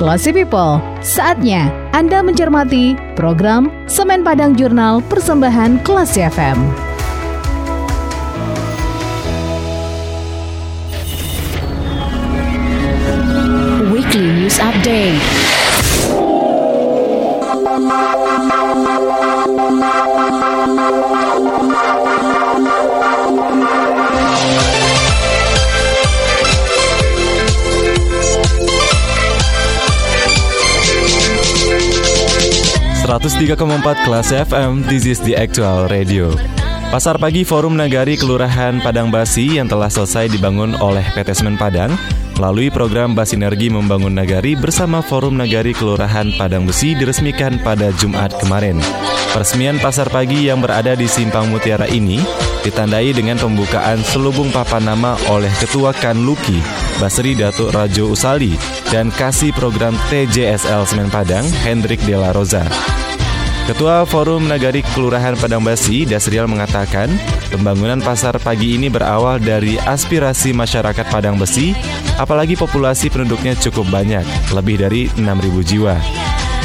Classy People, saatnya Anda mencermati program Semen Padang Jurnal Persembahan Classy FM. Weekly News Update. ...103,4 kelas FM, this is the actual radio. Pasar pagi Forum Nagari Kelurahan Padang Basi yang telah selesai dibangun oleh PT Semen Padang melalui program Basinergi Membangun Nagari bersama Forum Nagari Kelurahan Padang Besi diresmikan pada Jumat kemarin. Peresmian pasar pagi yang berada di Simpang Mutiara ini ditandai dengan pembukaan selubung papan nama oleh Ketua Kanluki, Basri Datuk Rajo Usali, dan Kasih Program TJSL Semen Padang, Hendrik Dela Roza. Ketua Forum Nagari Kelurahan Padang Basi, Dasrial mengatakan, pembangunan pasar pagi ini berawal dari aspirasi masyarakat Padang Besi, apalagi populasi penduduknya cukup banyak, lebih dari 6.000 jiwa.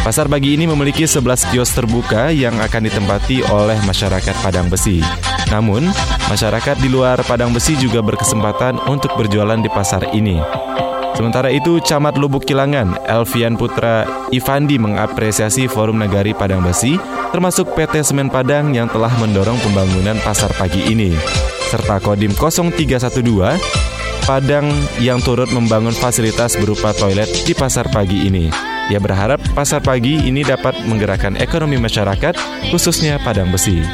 Pasar pagi ini memiliki 11 kios terbuka yang akan ditempati oleh masyarakat Padang Besi. Namun, masyarakat di luar Padang Besi juga berkesempatan untuk berjualan di pasar ini. Sementara itu, Camat Lubuk Kilangan, Elvian Putra Ivandi mengapresiasi Forum Nagari Padang Besi, termasuk PT Semen Padang yang telah mendorong pembangunan pasar pagi ini, serta Kodim 0312 Padang yang turut membangun fasilitas berupa toilet di pasar pagi ini. Ia berharap pasar pagi ini dapat menggerakkan ekonomi masyarakat, khususnya Padang Besi.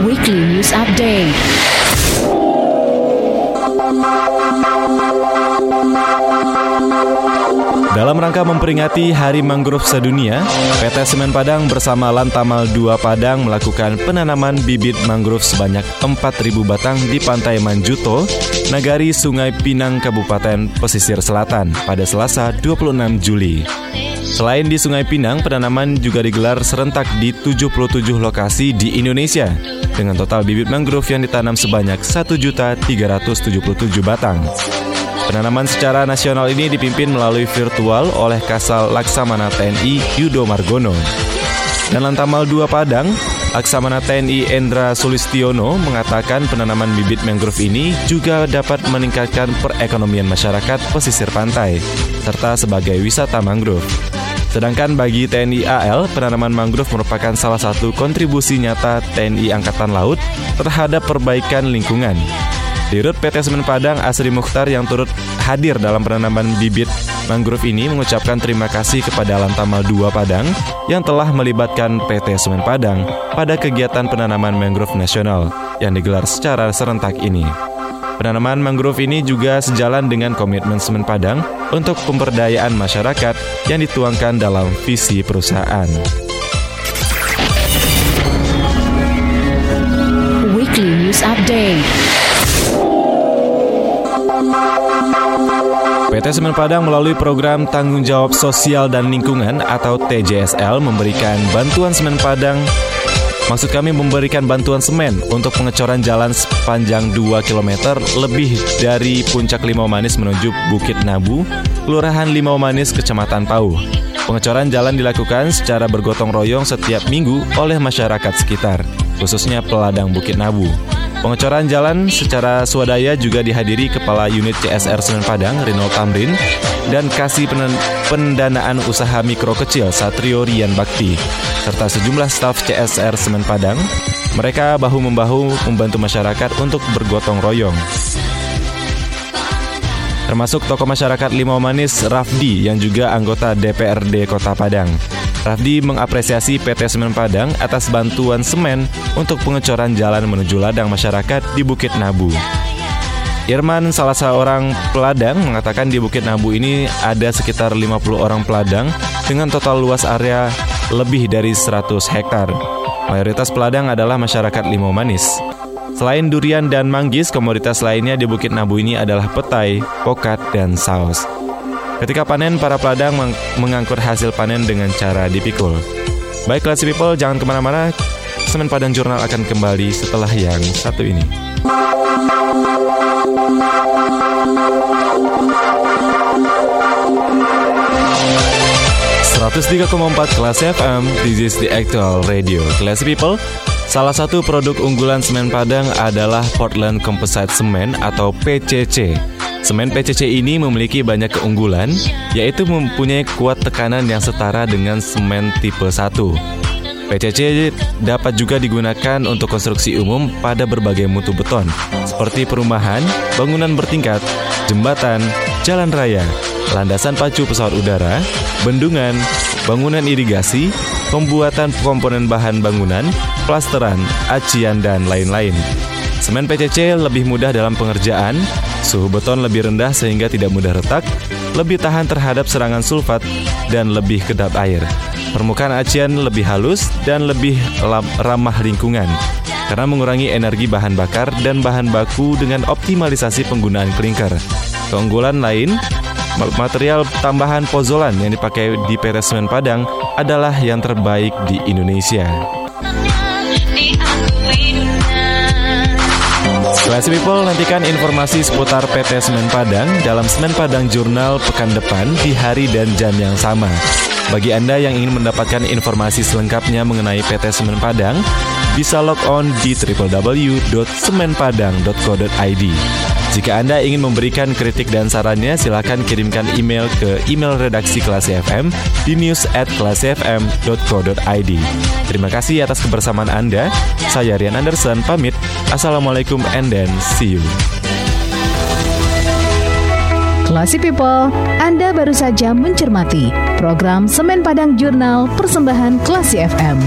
Weekly News Update. Dalam rangka memperingati Hari Mangrove Sedunia, PT Semen Padang bersama Lantamal 2 Padang melakukan penanaman bibit mangrove sebanyak 4.000 batang di Pantai Manjuto, Nagari Sungai Pinang, Kabupaten Pesisir Selatan pada Selasa 26 Juli. Selain di Sungai Pinang, penanaman juga digelar serentak di 77 lokasi di Indonesia dengan total bibit mangrove yang ditanam sebanyak 1.377 batang. Penanaman secara nasional ini dipimpin melalui virtual oleh Kasal Laksamana TNI Yudo Margono. Dan Lantamal 2 Padang, Laksamana TNI Endra Sulistiono mengatakan penanaman bibit mangrove ini juga dapat meningkatkan perekonomian masyarakat pesisir pantai, serta sebagai wisata mangrove. Sedangkan bagi TNI AL, penanaman mangrove merupakan salah satu kontribusi nyata TNI Angkatan Laut terhadap perbaikan lingkungan. Dirut PT Semen Padang Asri Mukhtar yang turut hadir dalam penanaman bibit mangrove ini mengucapkan terima kasih kepada Lantamal 2 Padang yang telah melibatkan PT Semen Padang pada kegiatan penanaman mangrove nasional yang digelar secara serentak ini. Penanaman mangrove ini juga sejalan dengan komitmen Semen Padang untuk pemberdayaan masyarakat yang dituangkan dalam visi perusahaan. Weekly News Update. PT Semen Padang melalui program Tanggung Jawab Sosial dan Lingkungan atau TJSL memberikan bantuan semen Padang Maksud kami memberikan bantuan semen untuk pengecoran jalan sepanjang 2 km lebih dari Puncak Limau Manis menuju Bukit Nabu, Kelurahan Limau Manis, Kecamatan Pau. Pengecoran jalan dilakukan secara bergotong royong setiap minggu oleh masyarakat sekitar, khususnya peladang Bukit Nabu. Pengecoran jalan secara swadaya juga dihadiri Kepala Unit CSR Semen Padang, Rinald Tamrin, dan Kasih Pendanaan Usaha Mikro Kecil Satrio Rian Bakti, serta sejumlah staf CSR Semen Padang. Mereka bahu-membahu membantu masyarakat untuk bergotong royong. Termasuk tokoh masyarakat Limau Manis Rafdi yang juga anggota DPRD Kota Padang. Rafdi mengapresiasi PT Semen Padang atas bantuan semen untuk pengecoran jalan menuju ladang masyarakat di Bukit Nabu. Irman, salah seorang peladang, mengatakan di Bukit Nabu ini ada sekitar 50 orang peladang dengan total luas area lebih dari 100 hektar. Mayoritas peladang adalah masyarakat Limau Manis. Selain durian dan manggis, komoditas lainnya di Bukit Nabu ini adalah petai, pokat, dan saus. Ketika panen, para peladang meng mengangkut hasil panen dengan cara dipikul. Baik, classy people, jangan ke mana-mana. Semen Padang Jurnal akan kembali setelah yang satu ini. 103,4 kelas FM, this is the actual radio. Classy people, salah satu produk unggulan semen Padang adalah Portland Composite Cement atau PCC. Semen PCC ini memiliki banyak keunggulan, yaitu mempunyai kuat tekanan yang setara dengan semen tipe 1. PCC dapat juga digunakan untuk konstruksi umum pada berbagai mutu beton, seperti perumahan, bangunan bertingkat, jembatan, jalan raya, landasan pacu pesawat udara, bendungan, bangunan irigasi, pembuatan komponen bahan bangunan, plasteran, acian, dan lain-lain. Semen PCC lebih mudah dalam pengerjaan, suhu beton lebih rendah sehingga tidak mudah retak, lebih tahan terhadap serangan sulfat, dan lebih kedap air. Permukaan acian lebih halus dan lebih ramah lingkungan karena mengurangi energi bahan bakar dan bahan baku dengan optimalisasi penggunaan klinker. Keunggulan lain Material tambahan pozolan yang dipakai di PT Semen Padang adalah yang terbaik di Indonesia. Classy People, nantikan informasi seputar PT Semen Padang dalam Semen Padang Jurnal pekan depan di hari dan jam yang sama. Bagi Anda yang ingin mendapatkan informasi selengkapnya mengenai PT Semen Padang, bisa log on di www.semenpadang.co.id. Jika Anda ingin memberikan kritik dan sarannya, silakan kirimkan email ke email redaksi kelas FM di news at kelasfm.co.id. Terima kasih atas kebersamaan Anda. Saya Rian Anderson, pamit. Assalamualaikum and then see you. Classy People, Anda baru saja mencermati program Semen Padang Jurnal Persembahan Classy FM.